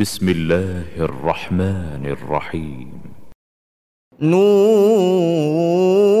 بسم الله الرحمن الرحيم. نون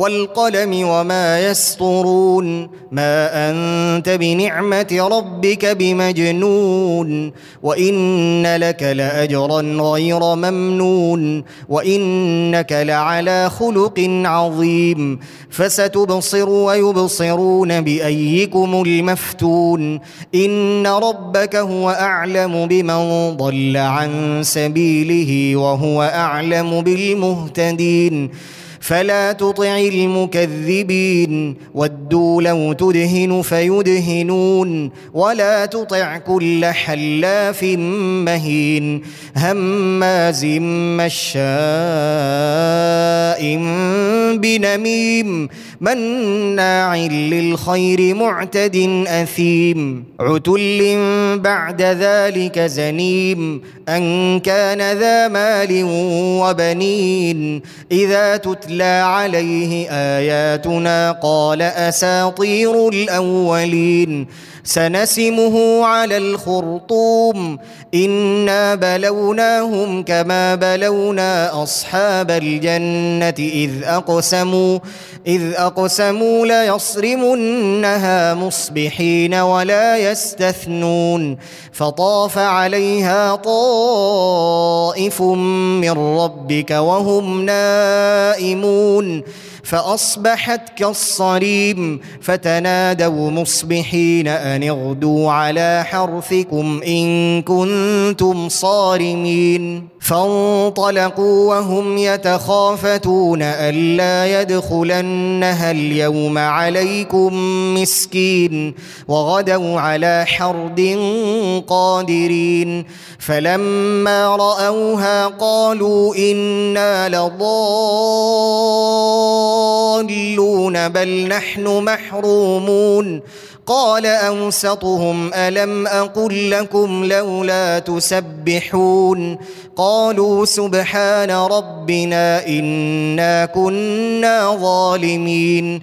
والقلم وما يسطرون ما أنت بنعمة ربك بمجنون. وإن لك لأجرا غير ممنون. وإنك لعلى خلق عظيم. فستبصر ويبصرون بأيكم المفتون. إن ربك هو أعلم بمن ضل عن سبيله وهو أعلم بالمهتدين. فلا تطع المكذبين. ودوا لو تدهن فيدهنون. ولا تطع كل حلاف مهين. هماز مشاء بنميم. مناع للخير معتد أثيم. عتل بعد ذلك زنيم. أن كان ذا مال وبنين. إذا تتلى عليه آياتنا قال أساطير الأولين سنسمه على الخرطوم إنا بلوناهم كما بلونا أصحاب الجنة إذ أقسموا إذ أقسموا ليصرمنها مصبحين ولا يستثنون فطاف عليها طائف من ربك وهم نائمون فأصبحت كالصريم فتنادوا مصبحين أن اغدوا على حرثكم إن كنتم صارمين فانطلقوا وهم يتخافتون الا يدخلنها اليوم عليكم مسكين وغدوا على حرد قادرين فلما رأوها قالوا إنا لضالون بل نحن محرومون قال أوسطهم ألم أقل لكم لولا تسبحون؟ قالوا سبحان ربنا إنا كنا ظالمين.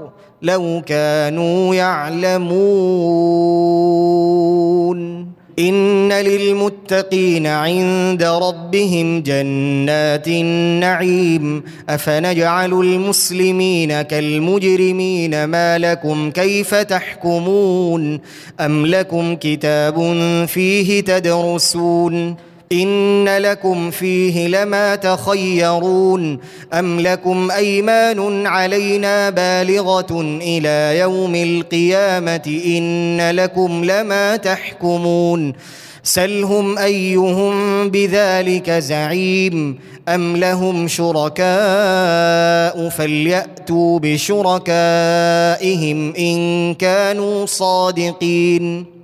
لو كانوا يعلمون. إن للمتقين عند ربهم جنات النعيم. أفنجعل المسلمين كالمجرمين ما لكم كيف تحكمون؟ أم لكم كتاب فيه تدرسون؟ إن لكم فيه لما تخيرون أم لكم أيمان علينا بالغة إلى يوم القيامة إن لكم لما تحكمون سلهم أيهم بذلك زعيم أم لهم شركاء فليأتوا بشركائهم إن كانوا صادقين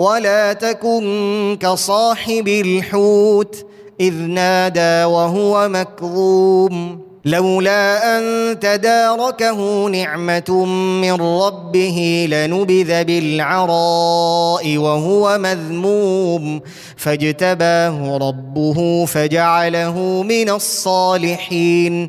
ولا تكن كصاحب الحوت إذ نادى وهو مكظوم. لولا أن تداركه نعمة من ربه لنبذ بالعراء وهو مذموم. فاجتباه ربه فجعله من الصالحين.